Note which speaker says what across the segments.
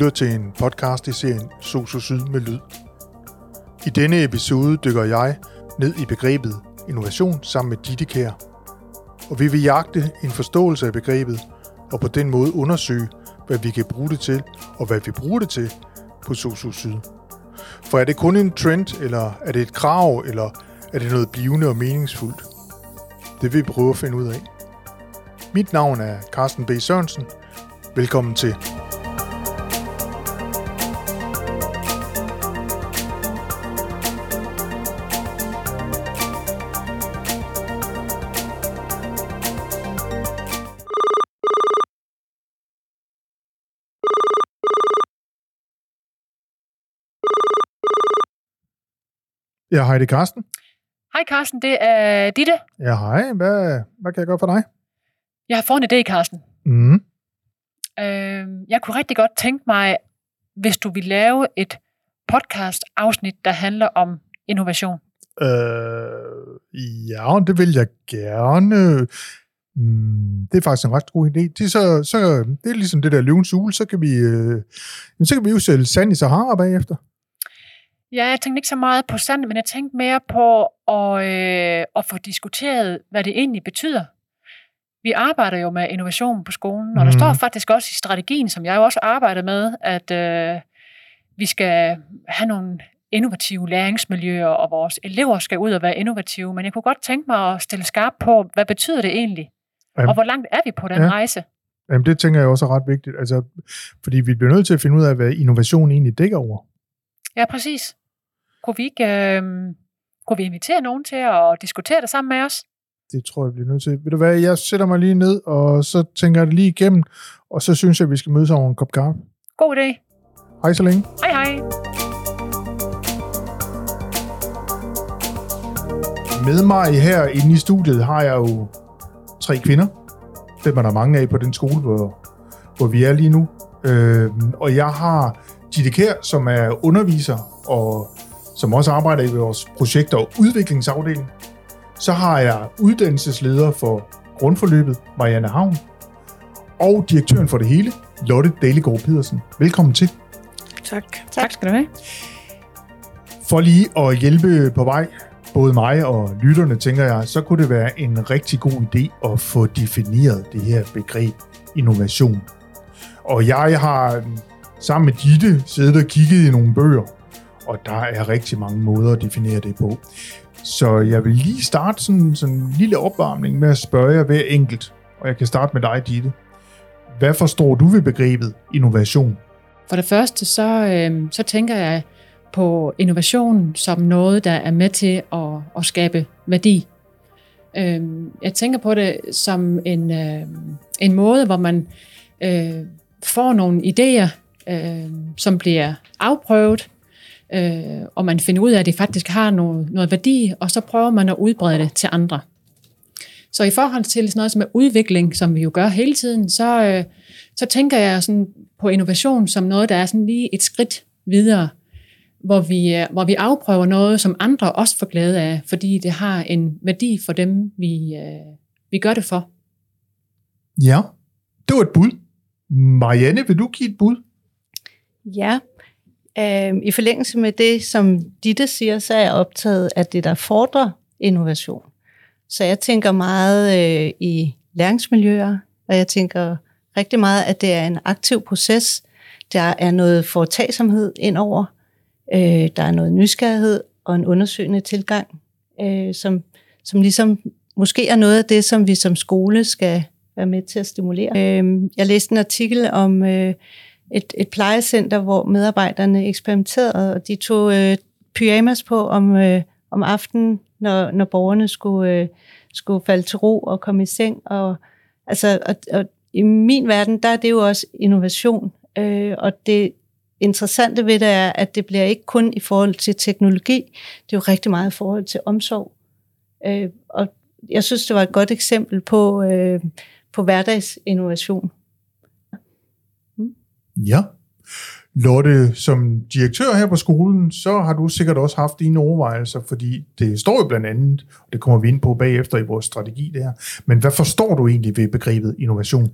Speaker 1: Lytter til en podcast i serien Soso Syd med Lyd. I denne episode dykker jeg ned i begrebet innovation sammen med Ditte Kær. Og vi vil jagte en forståelse af begrebet, og på den måde undersøge, hvad vi kan bruge det til, og hvad vi bruger det til på Soso Syd. For er det kun en trend, eller er det et krav, eller er det noget blivende og meningsfuldt? Det vil vi prøve at finde ud af. Mit navn er Carsten B. Sørensen. Velkommen til. Ja, hej, det er Carsten.
Speaker 2: Hej Carsten, det er Ditte.
Speaker 1: Ja, hej. Hvad, hvad kan jeg gøre for dig?
Speaker 2: Jeg har fået en idé, Carsten.
Speaker 1: Mm.
Speaker 2: Øh, jeg kunne rigtig godt tænke mig, hvis du vil lave et podcast-afsnit, der handler om innovation.
Speaker 1: Øh, ja, det vil jeg gerne. Mm, det er faktisk en ret god idé. Det er, så, så, det er ligesom det der løvens ule, så kan vi, øh, så kan vi jo sælge sand i Sahara bagefter.
Speaker 2: Ja, jeg tænkte ikke så meget på sand, men jeg tænkte mere på at, øh, at få diskuteret, hvad det egentlig betyder. Vi arbejder jo med innovation på skolen, og der
Speaker 1: Mhm.
Speaker 2: står faktisk også i strategien, som jeg jo også arbejder med, at øh, vi skal have nogle innovative læringsmiljøer, og vores elever skal ud og være innovative. Men jeg kunne godt tænke mig at stille skarp på, hvad betyder det egentlig?
Speaker 1: Jamen,
Speaker 2: Og hvor langt er vi på den
Speaker 1: ja.
Speaker 2: rejse?
Speaker 1: Jamen, det tænker jeg også er ret vigtigt. Altså, fordi vi bliver nødt til at finde ud af, hvad innovation egentlig dækker over.
Speaker 2: Ja, præcis. Kunne vi ikke øh, kunne vi invitere nogen til at diskutere det sammen med os?
Speaker 1: Det tror jeg, bliver nødt til. Ved du hvad, jeg sætter mig lige ned, og så tænker jeg det lige igennem, og så synes jeg, at vi skal mødes over en kop kaffe.
Speaker 2: God idé.
Speaker 1: Hej så længe.
Speaker 2: Hej hej.
Speaker 1: Med mig her inde i studiet har jeg jo tre kvinder. Dem er der mange af på den skole, hvor, hvor vi er lige nu. Øh, og jeg har Ditte Kær, som er underviser, og som også arbejder i vores projekter og udviklingsafdeling. Så har jeg uddannelsesleder for grundforløbet, Marianne Havn, og direktøren for det hele, Lotte Dalegård Pedersen. Velkommen til.
Speaker 3: Tak.
Speaker 2: Tak skal du have.
Speaker 1: For lige at hjælpe på vej, både mig og lytterne, tænker jeg, så kunne det være en rigtig god idé at få defineret det her begreb innovation. Og jeg har sammen med Ditte siddet og kigget i nogle bøger, og der er rigtig mange måder at definere det på. Så jeg vil lige starte sådan, sådan en lille opvarmning med at spørge jer hver enkelt, og jeg kan starte med dig, Ditte. Hvad forstår du ved begrebet innovation?
Speaker 2: For det første, så, øh, så tænker jeg på innovation som noget, der er med til at, at skabe værdi. Øh, jeg tænker på det som en, øh, en måde, hvor man øh, får nogle idéer, øh, som bliver afprøvet, øh, og man finder ud af, at det faktisk har noget, noget værdi, og så prøver man at udbrede det til andre. Så i forhold til sådan noget som er udvikling, som vi jo gør hele tiden, så, øh, så tænker jeg sådan på innovation som noget, der er sådan lige et skridt videre, hvor vi, øh, hvor vi afprøver noget, som andre også får glæde af, fordi det har en værdi for dem, vi, øh, vi gør det for.
Speaker 1: Ja, det var et bud. Marianne, vil du give et bud?
Speaker 3: Ja, øh, i forlængelse med det, som Ditte siger, så er jeg optaget af det, der fordrer innovation. Så jeg tænker meget øh, i læringsmiljøer, og jeg tænker rigtig meget, at det er en aktiv proces. Der er noget foretagsomhed indover. Øh, der er noget nysgerrighed og en undersøgende tilgang, øh, som, som ligesom måske er noget af det, som vi som skole skal være med til at stimulere. Øh, jeg læste en artikel om øh, et, et plejecenter, hvor medarbejderne eksperimenterede, og de tog øh, pyjamas på om, øh, om aftenen, når, når borgerne skulle, øh, skulle falde til ro og komme i seng. Og, altså, og, og i min verden, der er det jo også innovation, øh, og det, interessante ved det er, at det bliver ikke kun i forhold til teknologi, det er jo rigtig meget i forhold til omsorg. Øh, og jeg synes, det var et godt eksempel på, øh, på hverdagsinnovation.
Speaker 1: Ja. Lotte, som direktør her på skolen, så har du sikkert også haft dine overvejelser, fordi det står jo blandt andet, og det kommer vi ind på bagefter i vores strategi der. Men hvad forstår du egentlig ved begrebet innovation?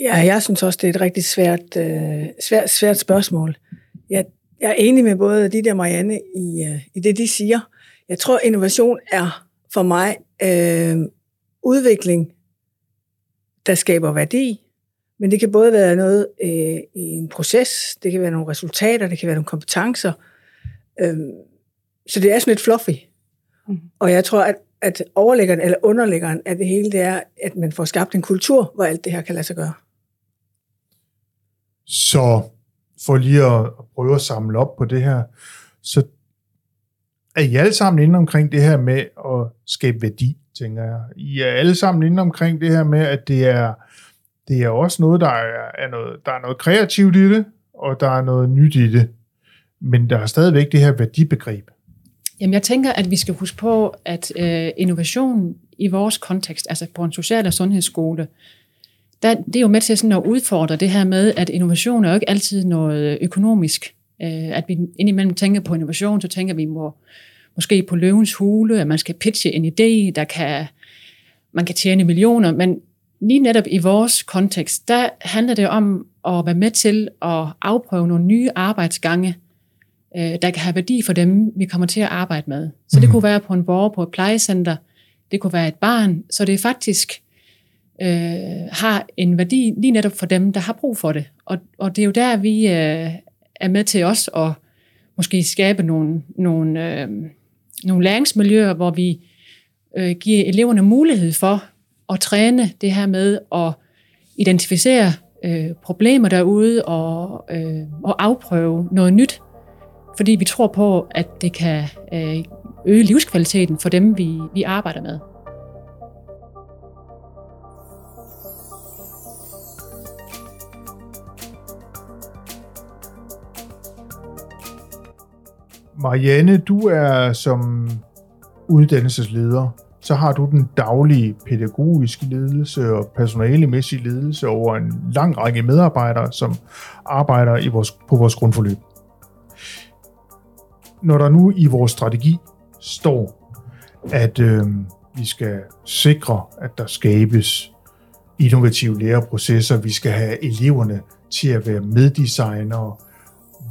Speaker 4: Ja, jeg synes også, det er et rigtig svært, øh, svært, svært spørgsmål. Jeg, jeg er enig med både de der Marianne i, øh, i det, de siger. Jeg tror, innovation er for mig øh, udvikling, der skaber værdi, men det kan både være noget øh, i en proces, det kan være nogle resultater, det kan være nogle kompetencer. Øh, så det er sådan lidt fluffy. Mm. Og jeg tror, at, at overlæggeren eller underlæggeren af det hele, det er, at man får skabt en kultur, hvor alt det her kan lade sig gøre.
Speaker 1: Så for lige at prøve at samle op på det her, så er I alle sammen inde omkring det her med at skabe værdi, tænker jeg. I er alle sammen inde omkring det her med, at det er, det er også noget, der er, er noget, der er noget kreativt i det, og der er noget nyt i det. Men der er stadigvæk det her værdibegreb.
Speaker 2: Jamen, jeg tænker, at vi skal huske på, at øh, innovation i vores kontekst, altså på en social- og sundhedsskole, der, det er jo med til sådan at udfordre det her med, at innovation er jo ikke altid noget økonomisk. Øh, at vi indimellem tænker på innovation, så tænker vi må, måske på løvens hule, at man skal pitche en idé, der kan, man kan tjene millioner, men lige netop i vores kontekst, der handler det om at være med til at afprøve nogle nye arbejdsgange, øh, der kan have værdi for dem, vi kommer til at arbejde med. Så det mhm. kunne være på en borger på et plejecenter, det kunne være et barn, så det faktisk øh, har en værdi lige netop for dem, der har brug for det. Og, og det er jo der, vi øh, er med til også at måske skabe nogle, nogle, øh, nogle læringsmiljøer, hvor vi øh, giver eleverne mulighed for at træne det her med at identificere øh, problemer derude og, øh, og afprøve noget nyt, fordi vi tror på, at det kan øh, øge livskvaliteten for dem, vi, vi arbejder med.
Speaker 1: Marianne, du er som uddannelsesleder, så har du den daglige pædagogiske ledelse og personalemæssige ledelse over en lang række medarbejdere, som arbejder i vores, på vores grundforløb. Når der nu i vores strategi står, at øh, vi skal sikre, at der skabes innovative læreprocesser, vi skal have eleverne til at være meddesignere.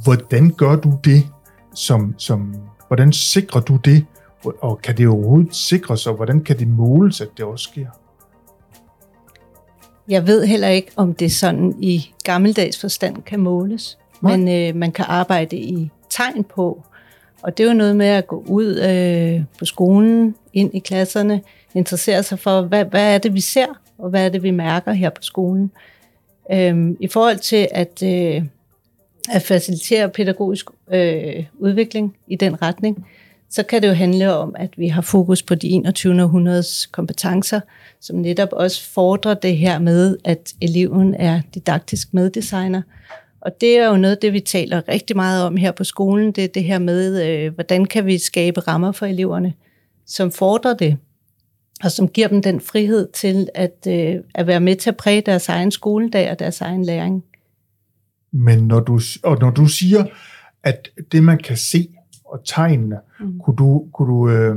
Speaker 1: Hvordan gør du det som, som, hvordan sikrer du det, og kan det overhovedet sikres, og hvordan kan det måles, at det også sker?
Speaker 3: Jeg ved heller ikke, om det sådan i gammeldags forstand kan måles, Nej. men øh, man kan arbejde i tegn på, og det er jo noget med at gå ud øh, på skolen, ind i klasserne, interessere sig for, hvad, hvad er det, vi ser, og hvad er det, vi mærker her på skolen. Øhm, I forhold til at øh, at facilitere pædagogisk øh, udvikling i den retning, så kan det jo handle om, at vi har fokus på de 21. århundredes kompetencer, som netop også fordrer det her med, at eleven er didaktisk meddesigner. Og det er jo noget det, vi taler rigtig meget om her på skolen, det er det her med, øh, hvordan kan vi skabe rammer for eleverne, som fordrer det, og som giver dem den frihed til at, øh, at være med til at præge deres egen skoledag og deres egen læring.
Speaker 1: Men når du, og når du siger, at det man kan se og tegnene, mm. kunne, du, kunne, du, øh,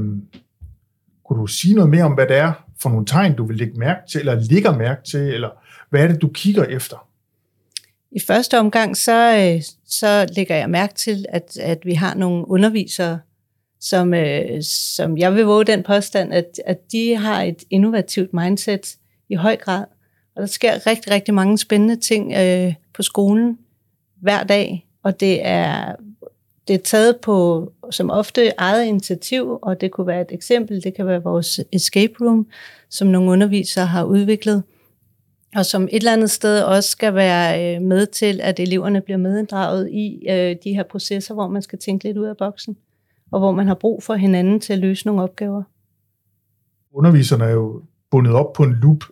Speaker 1: kunne du sige noget mere om, hvad det er for nogle tegn, du vil lægge mærke til, eller ligger mærke til, eller hvad er det, du kigger efter?
Speaker 3: I første omgang, så, øh, så lægger jeg mærke til, at, at vi har nogle undervisere, som, øh, som jeg vil våge den påstand, at, at de har et innovativt mindset i høj grad. Og der sker rigtig, rigtig mange spændende ting øh, på skolen hver dag, og det er, det er taget på som ofte eget initiativ, og det kunne være et eksempel, det kan være vores escape room, som nogle undervisere har udviklet, og som et eller andet sted også skal være øh, med til, at eleverne bliver medinddraget i øh, de her processer, hvor man skal tænke lidt ud af boksen, og hvor man har brug for hinanden til at løse nogle opgaver.
Speaker 1: Underviserne er jo bundet op på en loop,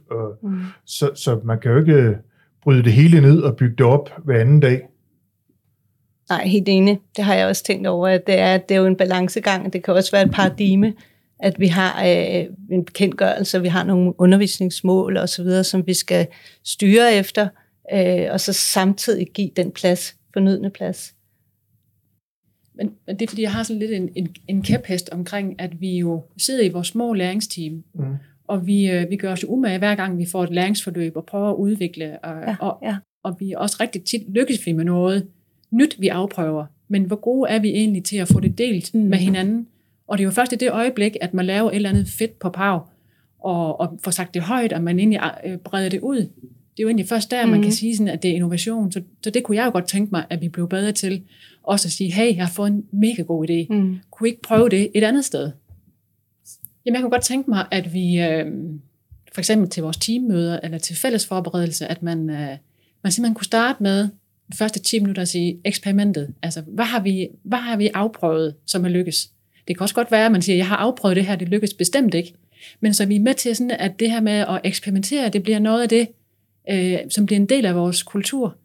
Speaker 1: mm. så, så man kan jo ikke bryde det hele ned og bygge det op hver anden dag.
Speaker 3: Nej, helt enig. Det har jeg også tænkt over, at det er, det er jo en balancegang. Det kan også være et paradigme, at vi har øh, en bekendtgørelse, vi har nogle undervisningsmål osv., som vi skal styre efter, øh, og så samtidig give den plads, fornødende plads.
Speaker 2: Men, men det er fordi, jeg har sådan lidt en, en, en kæphest omkring, at vi jo sidder i vores små læringsteam, mm. og vi, øh, vi gør os umage hver gang, vi får et læringsforløb og prøver at udvikle, og, ja, og, ja. og vi også rigtig tit lykkes vi med noget nyt, vi afprøver. Men hvor gode er vi egentlig til at få det delt mm. med hinanden? Og det er jo først i det øjeblik, at man laver et eller andet fedt på pav, og, og får sagt det højt, og man egentlig øh, breder det ud. Det er jo egentlig først der, mm. man kan sige, sådan, at det er innovation. Så, så det kunne jeg jo godt tænke mig, at vi blev bedre til. Også at sige, hey, jeg har fået en mega god idé. Mm. Kunne vi ikke prøve det et andet sted? Jamen, jeg kunne godt tænke mig, at vi øh, for eksempel til vores teammøder, eller til fælles forberedelse, at man, øh, man simpelthen kunne starte med de første 10 minutter sige, eksperimentet. Altså, hvad har vi, hvad har vi afprøvet, som er lykkes? Det kan også godt være, at man siger, jeg har afprøvet det her, det lykkes bestemt ikke. Men så er vi med til, sådan, at det her med at eksperimentere, det bliver noget af det, øh, som bliver en del af vores kultur.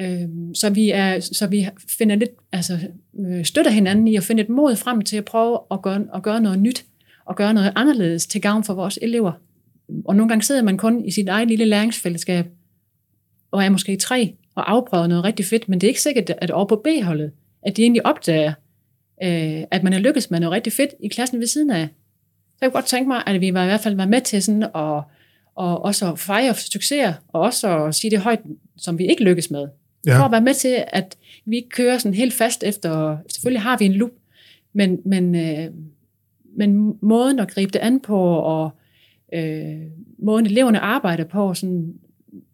Speaker 2: Øh, så, vi er, så vi finder lidt, altså, øh, støtter hinanden i at finde et mod frem til at prøve at gøre, at gøre noget nyt, og gøre noget anderledes til gavn for vores elever. Og nogle gange sidder man kun i sit eget lille læringsfællesskab, og er måske tre, og afprøver noget rigtig fedt, men det er ikke sikkert, at over på B-holdet, at de egentlig opdager, øh, at man er lykkes med noget rigtig fedt i klassen ved siden af. Så jeg kunne godt tænke mig, at vi var i hvert fald var med til sådan at og også fejre succeser, og også at sige det højt, som vi ikke lykkes med. Ja. For at være med til, at vi ikke kører sådan helt fast efter, selvfølgelig har vi en loop, men, men, øh, men måden at gribe det an på, og øh, måden eleverne arbejder på, sådan,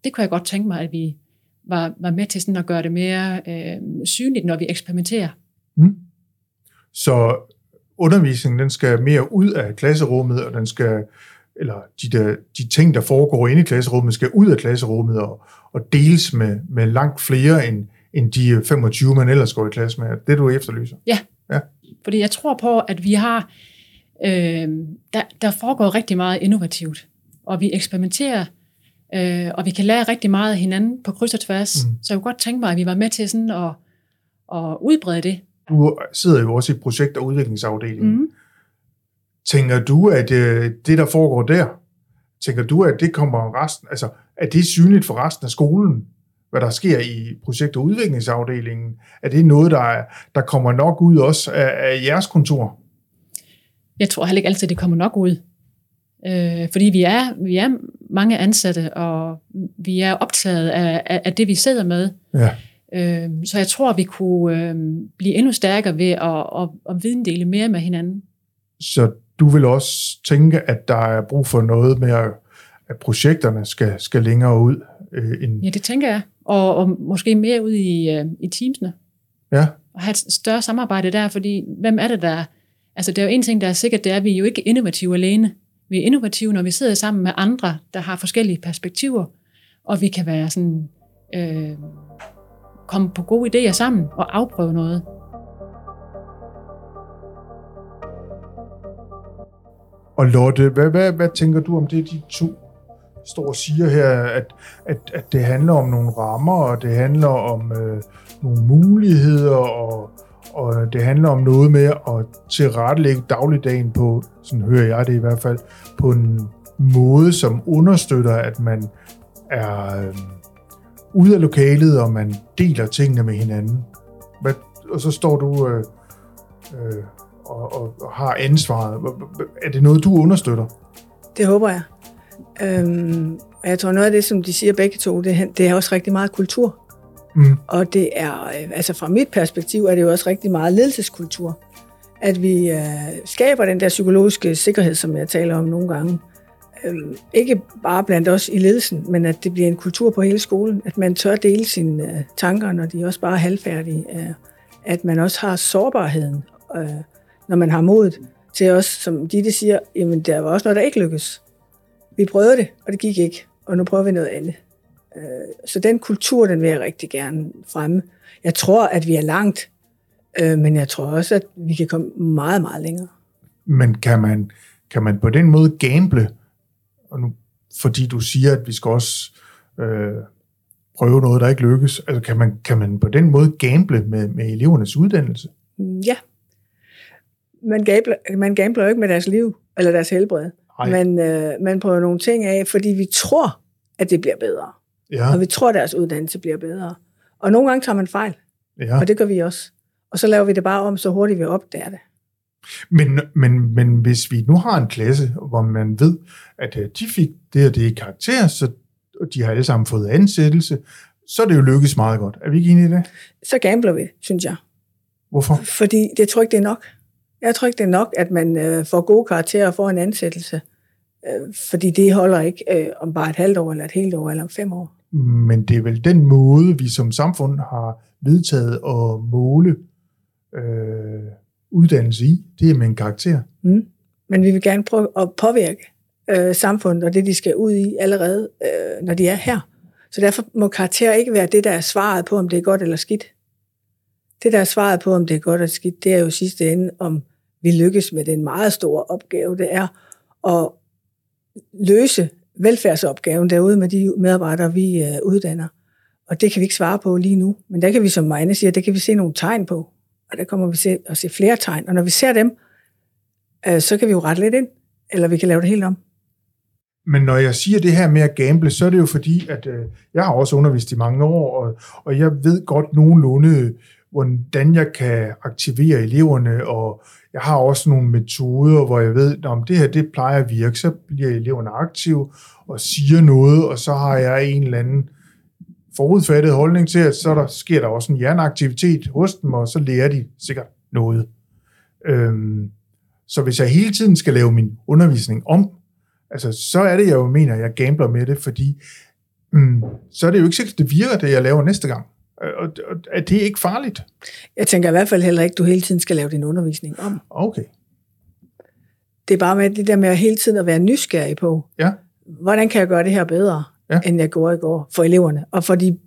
Speaker 2: det kunne jeg godt tænke mig, at vi var, var med til sådan at gøre det mere øh, synligt, når vi eksperimenterer. Mm.
Speaker 1: Så undervisningen den skal mere ud af klasserummet, og den skal, eller de, der, de ting, der foregår inde i klasserummet, skal ud af klasserummet og, og deles med, med langt flere end, end de 25, man ellers går i klasse med. Det du efterlyser.
Speaker 2: Ja. ja, fordi jeg tror på, at vi har, øh, der, der foregår rigtig meget innovativt, og vi eksperimenterer, øh, og vi kan lære rigtig meget af hinanden på kryds og tværs. Mm. Så jeg kunne godt tænke mig, at vi var med til sådan at, at udbrede det
Speaker 1: du sidder jo også i projekt- og udviklingsafdelingen. Mm. Tænker du, at øh, det, der foregår der, tænker du, at det kommer resten, altså, er det synligt for resten af skolen, hvad der sker i projekt- og udviklingsafdelingen? Er det noget, der, der kommer nok ud også af, af jeres kontor?
Speaker 2: Jeg tror heller ikke altid, det kommer nok ud. Øh, fordi vi er, vi er mange ansatte, og vi er optaget af, af, af det, vi sidder med. Ja. Øh, så jeg tror, vi kunne øh, blive endnu stærkere ved at, at, at videndele mere med hinanden.
Speaker 1: Så du vil også tænke, at der er brug for noget med, at projekterne skal, skal længere ud?
Speaker 2: Øh, end... Ja, det tænker jeg. Og, og måske mere ud i, øh, i teamsene.
Speaker 1: Ja.
Speaker 2: Og have et større samarbejde der, fordi hvem er det, der... Altså, det er jo en ting, der er sikkert, det er, at vi er jo ikke innovative alene. Vi er innovative, når vi sidder sammen med andre, der har forskellige perspektiver, og vi kan være sådan... Øh, komme på gode idéer sammen og afprøve noget.
Speaker 1: Og Lotte, hvad, hvad, hvad tænker du om det, de to står og siger her, at, at, at det handler om nogle rammer, og det handler om øh, nogle muligheder, og, og det handler om noget med at tilrettelægge dagligdagen på, sådan hører jeg det i hvert fald, på en måde, som understøtter, at man er... Øh, ude af lokalet, og man deler tingene med hinanden. Hvad, og så står du øh, øh, og, og, og har ansvaret. Er det noget, du understøtter?
Speaker 4: Det håber jeg. Øhm, og jeg tror, noget af det, som de siger begge to, det, det er også rigtig meget kultur. Mm. Og det er, øh, altså fra mit perspektiv, er det jo også rigtig meget ledelseskultur. At vi øh, skaber den der psykologiske sikkerhed, som jeg taler om nogle gange Øhm, ikke bare blandt os i ledelsen, men at det bliver en kultur på hele skolen, at man tør dele sine øh, tanker, når de også bare er halvfærdige, øh, at man også har sårbarheden, øh, når man har modet til os, som Ditte siger, jamen der var også noget, der ikke lykkedes. Vi prøvede det, og det gik ikke, og nu prøver vi noget andet. Øh, så den kultur, den vil jeg rigtig gerne fremme. Jeg tror, at vi er langt, øh, men jeg tror også, at vi kan komme meget, meget længere.
Speaker 1: Men kan man, kan man på den måde gamble og nu, fordi du siger, at vi skal også øh, prøve noget, der ikke lykkes? Altså kan man, kan man på den måde gamble med, med elevernes uddannelse?
Speaker 4: Ja. Man gambler, man gambler jo ikke med deres liv, eller deres helbred.
Speaker 1: Nej.
Speaker 4: Men øh, man prøver nogle ting af, fordi vi tror, at det bliver bedre.
Speaker 1: Ja,
Speaker 4: Og vi tror, at deres uddannelse bliver bedre. Og nogle gange tager man fejl,
Speaker 1: ja.
Speaker 4: og det gør vi også. Og så laver vi det bare om, så hurtigt vi opdager det.
Speaker 1: Men, men, men hvis vi nu har en klasse, hvor man ved, at øh, de fik det og det i karakter, så og de har alle sammen fået ansættelse, så er det jo lykkes meget godt. Er vi ikke enige i det?
Speaker 4: Så gambler vi, synes jeg.
Speaker 1: Hvorfor?
Speaker 4: Fordi jeg tror ikke, det er nok. Jeg tror ikke, det er nok, at man øh, får gode karakterer og får en ansættelse. Øh, fordi det holder ikke øh, om bare et halvt år, eller et helt år, eller om fem år.
Speaker 1: Men det er vel den måde, vi som samfund har vedtaget at måle øh, uddannelse i. Det er med en karakter.
Speaker 4: Mm. Men vi vil gerne prøve at påvirke øh, samfundet og det, de skal ud i allerede, øh, når de er her. Så derfor må karakter ikke være det, der er svaret på, om det er godt eller skidt. Det, der er svaret på, om det er godt eller skidt, det er jo sidste ende, om vi lykkes med den meget store opgave, det er at løse velfærdsopgaven derude med de medarbejdere, vi øh, uddanner. Og det kan vi ikke svare på lige nu. Men der kan vi, som Marianne siger, det kan vi se nogle tegn på. Og der kommer vi til at se flere tegn. Og når vi ser dem, øh, så kan vi jo rette lidt ind, eller vi kan lave det helt om.
Speaker 1: Men når jeg siger det her med at gamble, så er det jo fordi, at øh, jeg har også undervist i mange år, og, og jeg ved godt nogenlunde, hvordan jeg kan aktivere eleverne, og jeg har også nogle metoder, hvor jeg ved, om det her det plejer at virke, så bliver eleverne aktive og siger noget, og så har jeg en eller anden forudfattet holdning til, at så der, sker der også en hjerneaktivitet hos dem, og så lærer de sikkert noget. Øhm, så hvis jeg hele tiden skal lave min undervisning om, altså, så er det, jeg jo mener, at jeg gambler med det, fordi mm, så er det jo ikke sikkert, det virker, det jeg laver næste gang. Øh, Og, og er det ikke farligt?
Speaker 4: Jeg tænker i hvert fald heller ikke, at du hele tiden skal lave din undervisning om.
Speaker 1: Okay.
Speaker 4: Det er bare med det der med at hele tiden at være nysgerrig på,
Speaker 1: Ja.
Speaker 4: hvordan kan jeg gøre det her bedre,
Speaker 1: Ja.
Speaker 4: ja. end jeg gjorde i går for eleverne, og for de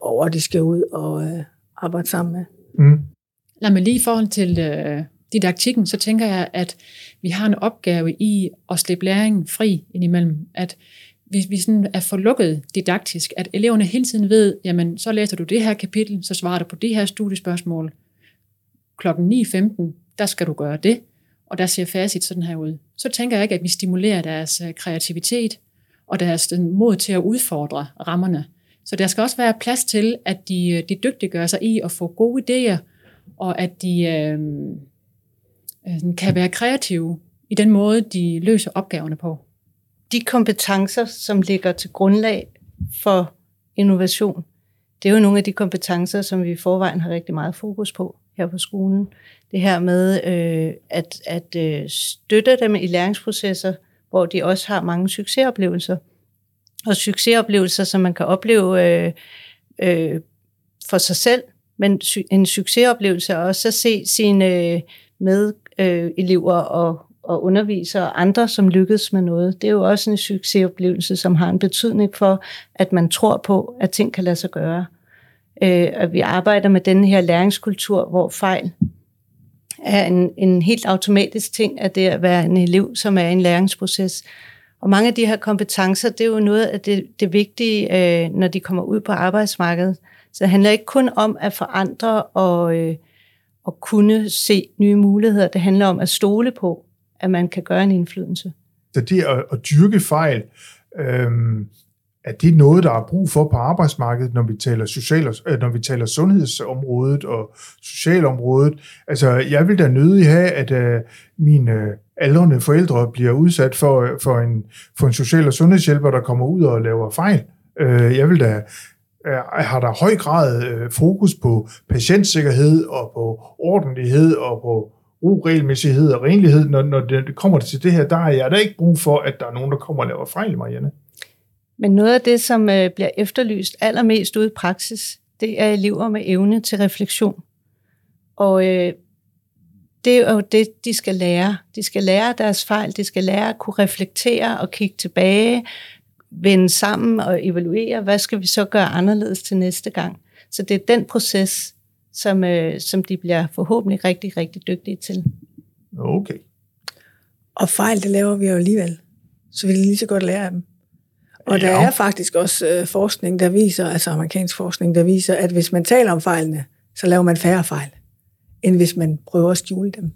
Speaker 4: borgere, de skal ud og øh, arbejde sammen med.
Speaker 1: Mm.
Speaker 2: Lad mig lige i forhold til øh, didaktikken, så tænker jeg, at vi har en opgave i at slippe læringen fri indimellem. At hvis vi sådan er for lukket didaktisk, at eleverne hele tiden ved, jamen så læser du det her kapitel, så svarer du på det her studiespørgsmål. Klokken 9.15, der skal du gøre det, og der ser facit sådan her ud. Så tænker jeg ikke, at vi stimulerer deres øh, kreativitet og deres mod til at udfordre rammerne. Så der skal også være plads til, at de, øh, de dygtiggør sig i at få gode idéer, og at de øh, øh kan være kreative i den måde, de løser opgaverne på
Speaker 3: de kompetencer, som ligger til grundlag for innovation, det er jo nogle af de kompetencer, som vi i forvejen har rigtig meget fokus på her på skolen. Det her med øh, at, at øh, støtte dem i læringsprocesser, hvor de også har mange succesoplevelser. Og succesoplevelser, som man kan opleve øh, øh, for sig selv, men en succesoplevelse er også at se sine øh, medelever øh, elever og, og undervisere og andre, som lykkes med noget. Det er jo også en succesoplevelse, som har en betydning for, at man tror på, at ting kan lade sig gøre. Øh, at vi arbejder med den her læringskultur, hvor fejl er en, en helt automatisk ting, at det at være en elev, som er i en læringsproces. Og mange af de her kompetencer, det er jo noget af det, det vigtige, øh, når de kommer ud på arbejdsmarkedet. Så det handler ikke kun om at forandre og, øh, og kunne se nye muligheder. Det handler om at stole på, at man kan gøre en indflydelse.
Speaker 1: Så det at, at dyrke fejl, øhm, er det noget, der er brug for på arbejdsmarkedet, når vi taler, social, øh, når vi taler sundhedsområdet og socialområdet? Altså, jeg vil da nødig have, at øh, mine øh, aldrende forældre bliver udsat for, øh, for, en, for en social- og sundhedshjælper, der kommer ud og laver fejl. Øh, jeg vil da jeg har der høj grad øh, fokus på patientsikkerhed og på ordentlighed og på uregelmæssighed og renlighed, når, når det kommer til det her, der har jeg da ikke brug for, at der er nogen, der kommer og laver fejl, Marianne.
Speaker 3: Men noget af det, som øh, bliver efterlyst allermest ude i praksis, det er elever med evne til refleksion. Og øh, det er jo det, de skal lære. De skal lære deres fejl, de skal lære at kunne reflektere og kigge tilbage, vende sammen og evaluere, hvad skal vi så gøre anderledes til næste gang. Så det er den proces, som, øh, som de bliver forhåbentlig rigtig, rigtig dygtige til.
Speaker 1: Okay.
Speaker 4: Og fejl, det laver vi jo alligevel. Så vi kan lige så godt lære af dem. Og der ja. er faktisk også øh, forskning, der viser, altså amerikansk forskning, der viser, at hvis man taler om fejlene, så laver man færre fejl, end hvis man prøver at skjule dem.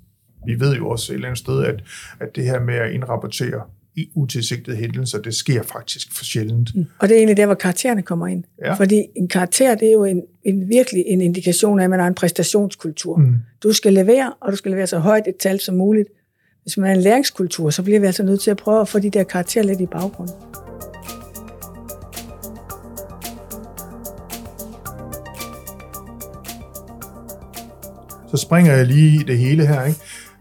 Speaker 1: Vi ved jo også et eller andet sted, at, at det her med at indrapportere i utilsigtede hændelser, det sker faktisk for sjældent. Mm.
Speaker 4: Og det er egentlig der, hvor karaktererne kommer ind. Ja. Fordi en karakter, det er jo en, en virkelig en indikation af, at man har en præstationskultur. Mm. Du skal levere, og du skal levere så højt et tal som muligt. Hvis man er en læringskultur, så bliver vi altså nødt til at prøve at få de der karakterer lidt i baggrunden.
Speaker 1: Så springer jeg lige i det hele her, ikke?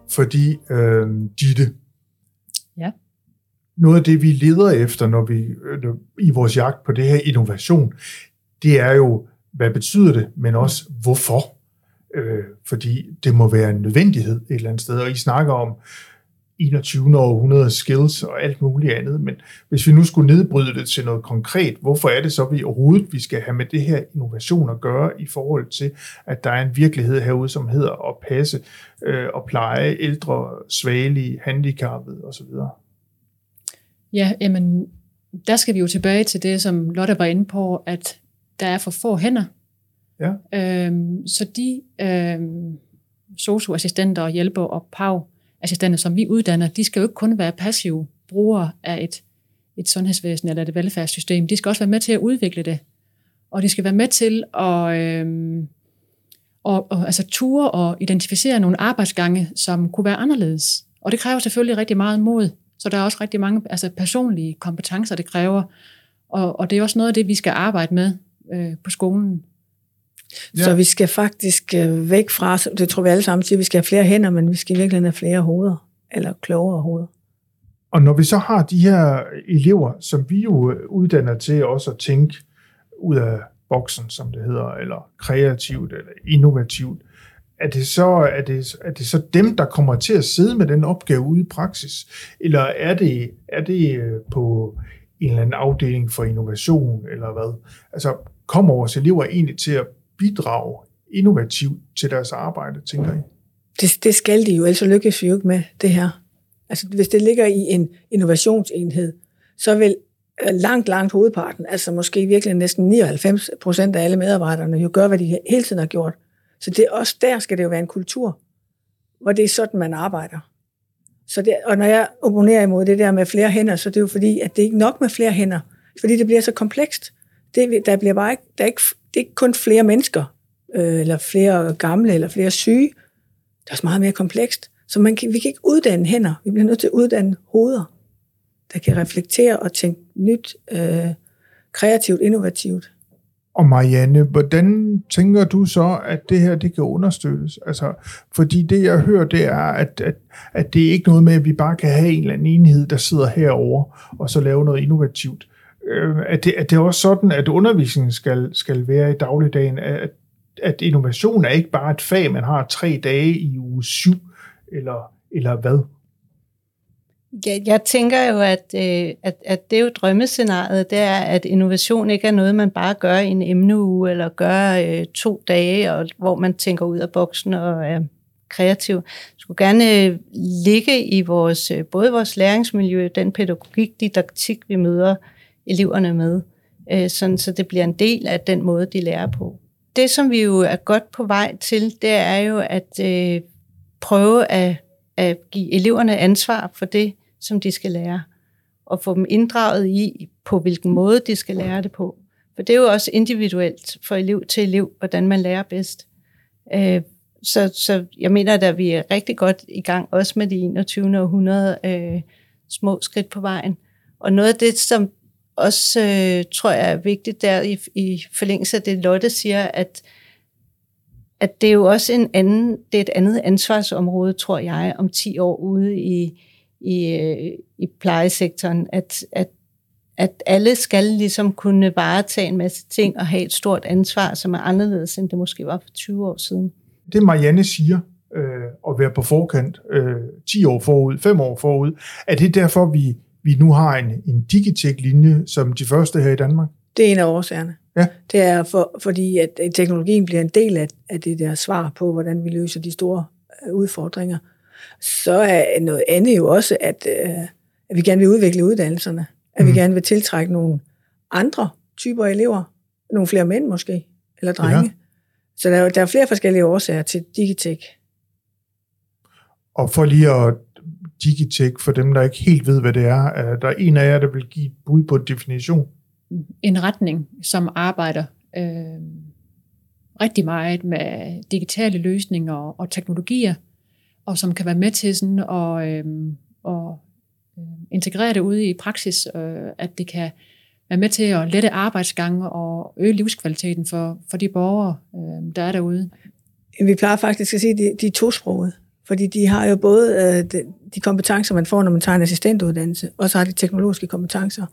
Speaker 1: fordi øh, Ditte,
Speaker 2: ja
Speaker 1: noget af det, vi leder efter, når vi øh, i vores jagt på det her innovation, det er jo, hvad betyder det, men også hvorfor. Øh, fordi det må være en nødvendighed et eller andet sted, og I snakker om 21. århundrede skills og alt muligt andet, men hvis vi nu skulle nedbryde det til noget konkret, hvorfor er det så, vi overhovedet vi skal have med det her innovation at gøre i forhold til, at der er en virkelighed herude, som hedder at passe øh, og pleje ældre, svagelige, handicappede osv.?
Speaker 2: Ja, jamen, der skal vi jo tilbage til det, som Lotte var inde på, at der er for få hænder.
Speaker 1: Ja.
Speaker 2: Øhm, så de øhm, socioassistenter og hjælper og PAV, assistenter, som vi uddanner, de skal jo ikke kun være passive brugere af et, et sundhedsvæsen eller et velfærdssystem. De skal også være med til at udvikle det. Og de skal være med til at øhm, og, og, altså ture og identificere nogle arbejdsgange, som kunne være anderledes. Og det kræver selvfølgelig rigtig meget mod. Så der er også rigtig mange altså personlige kompetencer, det kræver. Og, og det er også noget af det, vi skal arbejde med øh, på skolen.
Speaker 4: Ja. Så vi skal faktisk øh, væk fra, det tror vi alle sammen siger, vi skal have flere hænder, men vi skal virkelig have flere hoveder, eller klogere hoveder.
Speaker 1: Og når vi så har de her elever, som vi jo uddanner til også at tænke ud af boksen, som det hedder, eller kreativt, eller innovativt, er det, så, er, det, er det så dem, der kommer til at sidde med den opgave ude i praksis? Eller er det, er det øh, på en eller anden afdeling for innovation, eller hvad? Altså, kommer vores elever egentlig til at bidrage innovativt til deres arbejde, tænker I?
Speaker 4: Det, det skal de jo, ellers lykkes vi jo ikke med det her. Altså, hvis det ligger i en innovationsenhed, så vil øh, langt, langt hovedparten, altså måske virkelig næsten 99 procent af alle medarbejderne, jo gøre, hvad de hele tiden har gjort. Så det, også der skal det jo være en kultur, hvor det er sådan, man arbejder. Så det, og når jeg opponerer imod det der med flere hænder, så det er jo fordi, at det er ikke nok med flere hænder, fordi det bliver så komplekst. Det, der bliver bare ikke, der er ikke det er ikke kun flere mennesker, øh, eller flere gamle, eller flere syge. Det er også meget mere komplekst. Så man kan, vi kan ikke uddanne hænder. Vi bliver nødt til at uddanne hoveder, der kan reflektere og tænke nyt, øh, kreativt, innovativt.
Speaker 1: Og Marianne, hvordan tænker du så, at det her det kan understøttes? Altså, fordi det, jeg hører, det er, at, at, at det er ikke noget med, at vi bare kan have en eller anden enhed, der sidder herover og så lave noget innovativt øh, at, det, at det er også sådan, at undervisningen skal, skal være i dagligdagen, at, at innovation er ikke bare et fag, man har tre dage i uge syv, eller, eller hvad?
Speaker 3: Jeg, jeg tænker jo, at, øh, at, at det er jo drømmescenariet, det er, at innovation ikke er noget, man bare gør i en emneuge, eller gør øh, to dage, og, hvor man tænker ud af boksen og er kreativ. Det skulle gerne øh, ligge i vores, øh, både vores læringsmiljø, den pædagogik, didaktik, vi møder eleverne med, øh, sådan, så det bliver en del af den måde, de lærer på. Det, som vi jo er godt på vej til, det er jo at øh, prøve at, at give eleverne ansvar for det, som de skal lære, og få dem inddraget i, på hvilken måde de skal lære det på. For det er jo også individuelt fra elev til elev, hvordan man lærer bedst. Øh, så, så jeg mener, at vi er rigtig godt i gang, også med de 21. århundrede øh, små skridt på vejen. Og noget af det, som også øh, tror jeg er vigtigt der i, i forlængelse af det, Lotte siger, at, at det er jo også en anden, det er et andet ansvarsområde, tror jeg, om 10 år ude i, i, øh, i plejesektoren, at, at, at alle skal ligesom kunne varetage en masse ting og have et stort ansvar, som er anderledes, end det måske var for 20 år siden.
Speaker 1: Det Marianne siger, øh, at være på forkant øh, 10 år forud, 5 år forud, er det derfor, vi vi nu har en, en Digitech-linje som de første her i Danmark?
Speaker 4: Det er en af årsagerne.
Speaker 1: Ja.
Speaker 4: Det er for, fordi, at teknologien bliver en del af, af det der svar på, hvordan vi løser de store øh, udfordringer. Så er noget andet jo også, at, øh, at vi gerne vil udvikle uddannelserne. At mm. vi gerne vil tiltrække nogle andre typer elever. Nogle flere mænd måske, eller drenge.
Speaker 1: Ja.
Speaker 4: Så der er, der er flere forskellige årsager til Digitech.
Speaker 1: Og for lige at Digitech, for dem, der ikke helt ved, hvad det er, er der en af jer, der vil give et bud på en definition.
Speaker 2: en retning, som arbejder øh, rigtig meget med digitale løsninger og teknologier, og som kan være med til sådan at, øh, at øhm, integrere det ude i praksis, øh, at det kan være med til at lette arbejdsgange og øge livskvaliteten for, for de borgere, øh, der er derude.
Speaker 4: Vi plejer faktisk at sige, at de, de er tosprogede. Fordi de har jo både øh, de, de kompetencer, man får, når man tager en assistentuddannelse, og så har de teknologiske kompetencer.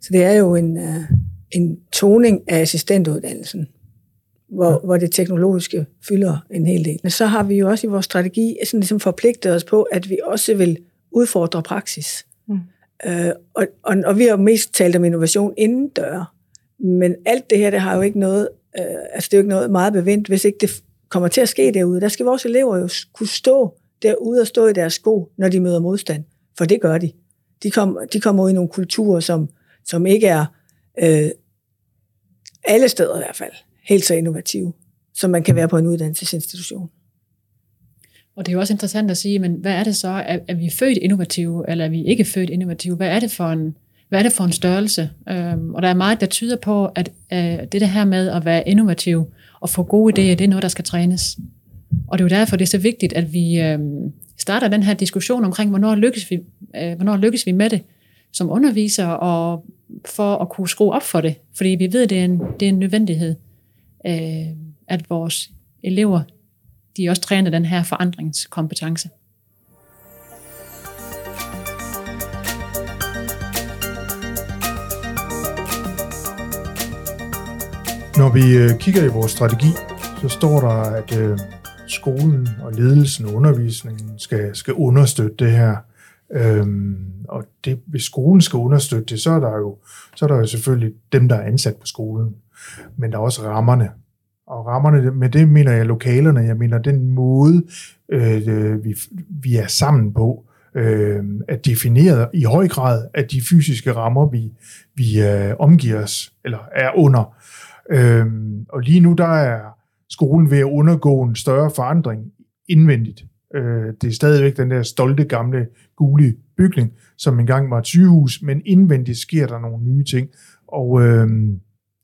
Speaker 4: Så det er jo en, øh, en toning af assistentuddannelsen, hvor, hvor det teknologiske fylder en hel del. Men så har vi jo også i vores strategi sådan ligesom forpligtet os på, at vi også vil udfordre praksis.
Speaker 3: Mm.
Speaker 4: Øh, og, og, og vi har jo mest talt om innovation inden døre. Men alt det her, det har jo ikke noget, øh, altså det er jo ikke noget meget bevendt, hvis ikke det kommer til at ske derude. Der skal vores elever jo kunne stå derude og stå i deres sko, når de møder modstand. For det gør de. De, kom, de kommer ud i nogle kulturer, som, som ikke er øh, alle steder i hvert fald helt så innovative, som man kan være på en uddannelsesinstitution.
Speaker 2: Og det er jo også interessant at sige, men hvad er det så? Er, er vi født innovative, eller er vi ikke født innovative? Hvad er det for en, hvad er det for en størrelse? Øhm, og der er meget, der tyder på, at øh, det der her med at være innovativ og få gode idéer, det er noget, der skal trænes. Og det er jo derfor, det er så vigtigt, at vi øh, starter den her diskussion omkring, hvornår lykkes vi, øh, hvornår lykkes vi med det som underviser, og for at kunne skrue op for det. Fordi vi ved, det er en, det er en nødvendighed, øh, at vores elever de også træner den her forandringskompetence.
Speaker 1: Når vi øh, kigger i vores strategi, så står der, at øh, skolen og ledelsen og undervisningen skal, skal understøtte det her. Øhm, og det, hvis skolen skal understøtte det, så er der jo så er der jo selvfølgelig dem, der er ansat på skolen. Men der er også rammerne. Og rammerne, med det mener jeg lokalerne, jeg mener den måde, øh, vi, vi er sammen på, øh, er defineret i høj grad af de fysiske rammer, vi, vi øh, omgiver os, eller er under. Øh, og lige nu der er skolen ved at undergå en større forandring indvendigt. Øh, det er stadigvæk den der stolte gamle gule bygning, som engang var et sygehus, men indvendigt sker der nogle nye ting. Og øh,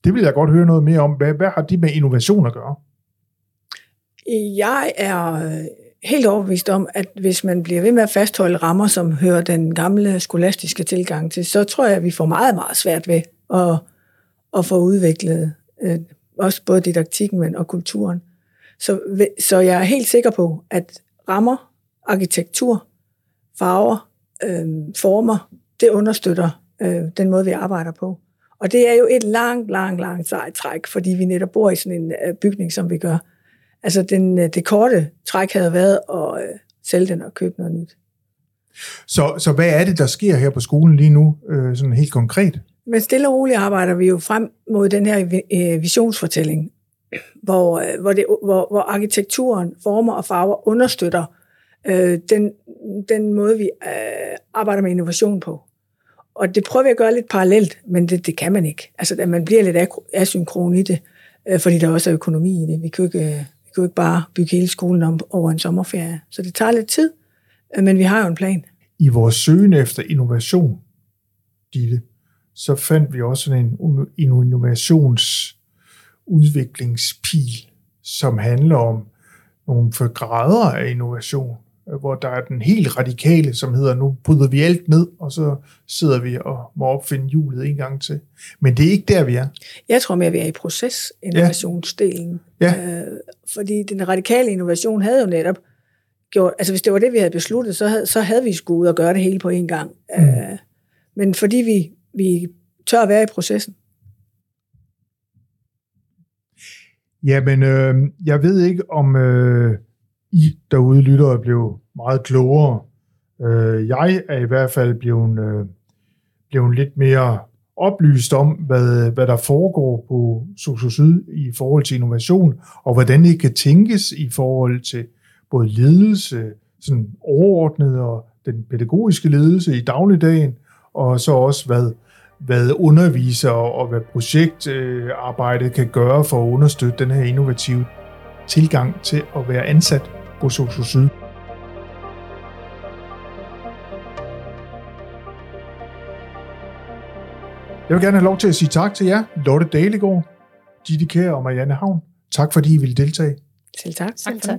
Speaker 1: det vil jeg godt høre noget mere om. Hvad, hvad har de med innovation at gøre?
Speaker 4: Jeg er øh, helt overbevist om, at hvis man bliver ved med at fastholde rammer, som hører den gamle skolastiske tilgang til, så tror jeg, at vi får meget, meget svært ved at, at få udviklet øh, også både didaktikken men, og kulturen. Så, så jeg er helt sikker på, at rammer, arkitektur, farver, øh, former, det understøtter øh, den måde, vi arbejder på. Og det er jo et langt, langt, langt sejt træk, fordi vi netop bor i sådan en øh, bygning, som vi gør. Altså den, øh, det korte træk havde været at øh, sælge den og købe noget nyt.
Speaker 1: Så, så hvad er det, der sker her på skolen lige nu, øh, sådan helt konkret?
Speaker 4: Men stille og roligt arbejder vi jo frem mod den her øh, visionsfortælling, hvor, øh, hvor, det, hvor, hvor arkitekturen, former og farver understøtter øh, den, den måde, vi øh, arbejder med innovation på. Og det prøver vi at gøre lidt parallelt, men det, det kan man ikke. Altså, at man bliver lidt asynkron i det, øh, fordi der også er økonomi i det. Vi kan jo ikke, øh, vi kan jo ikke bare bygge hele skolen om over en sommerferie. Så det tager lidt tid, øh, men vi har jo en plan.
Speaker 1: I vores søgen efter innovation, Ditte, så fandt vi også sådan en, un- en innovationsudviklingspil, som handler om nogle for grader af innovation, hvor der er den helt radikale, som hedder, nu bryder vi alt ned, og så sidder vi og må opfinde hjulet en gang til. Men det er ikke der, vi er.
Speaker 4: Jeg tror mere, at vi er i procesinnovationsdelen.
Speaker 1: Ja.
Speaker 4: Øh, fordi den radikale innovation havde jo netop gjort, altså hvis det var det, vi havde besluttet, så havde, så havde vi skulle ud og gøre det hele på en gang.
Speaker 1: Mm.
Speaker 4: Øh, men fordi vi, vi tør at være i processen.
Speaker 1: Jamen, øh, jeg ved ikke, om øh, I derude lytter blev blevet meget klogere. Øh, jeg er i hvert fald blevet, øh, blevet lidt mere oplyst om, hvad, hvad der foregår på Soso Syd i forhold til innovation, og hvordan det kan tænkes i forhold til både ledelse, sådan overordnet og den pædagogiske ledelse i dagligdagen, og så også, hvad, hvad underviser og hvad projektarbejdet kan gøre for at understøtte den her innovative tilgang til at være ansat på Sosu Syd. Jeg vil gerne have lov til at sige tak til jer, Lotte Dalegård, Ditte Kjær og Marianne Havn. Tak fordi I ville deltage.
Speaker 4: Selv tak.
Speaker 3: Selv tak.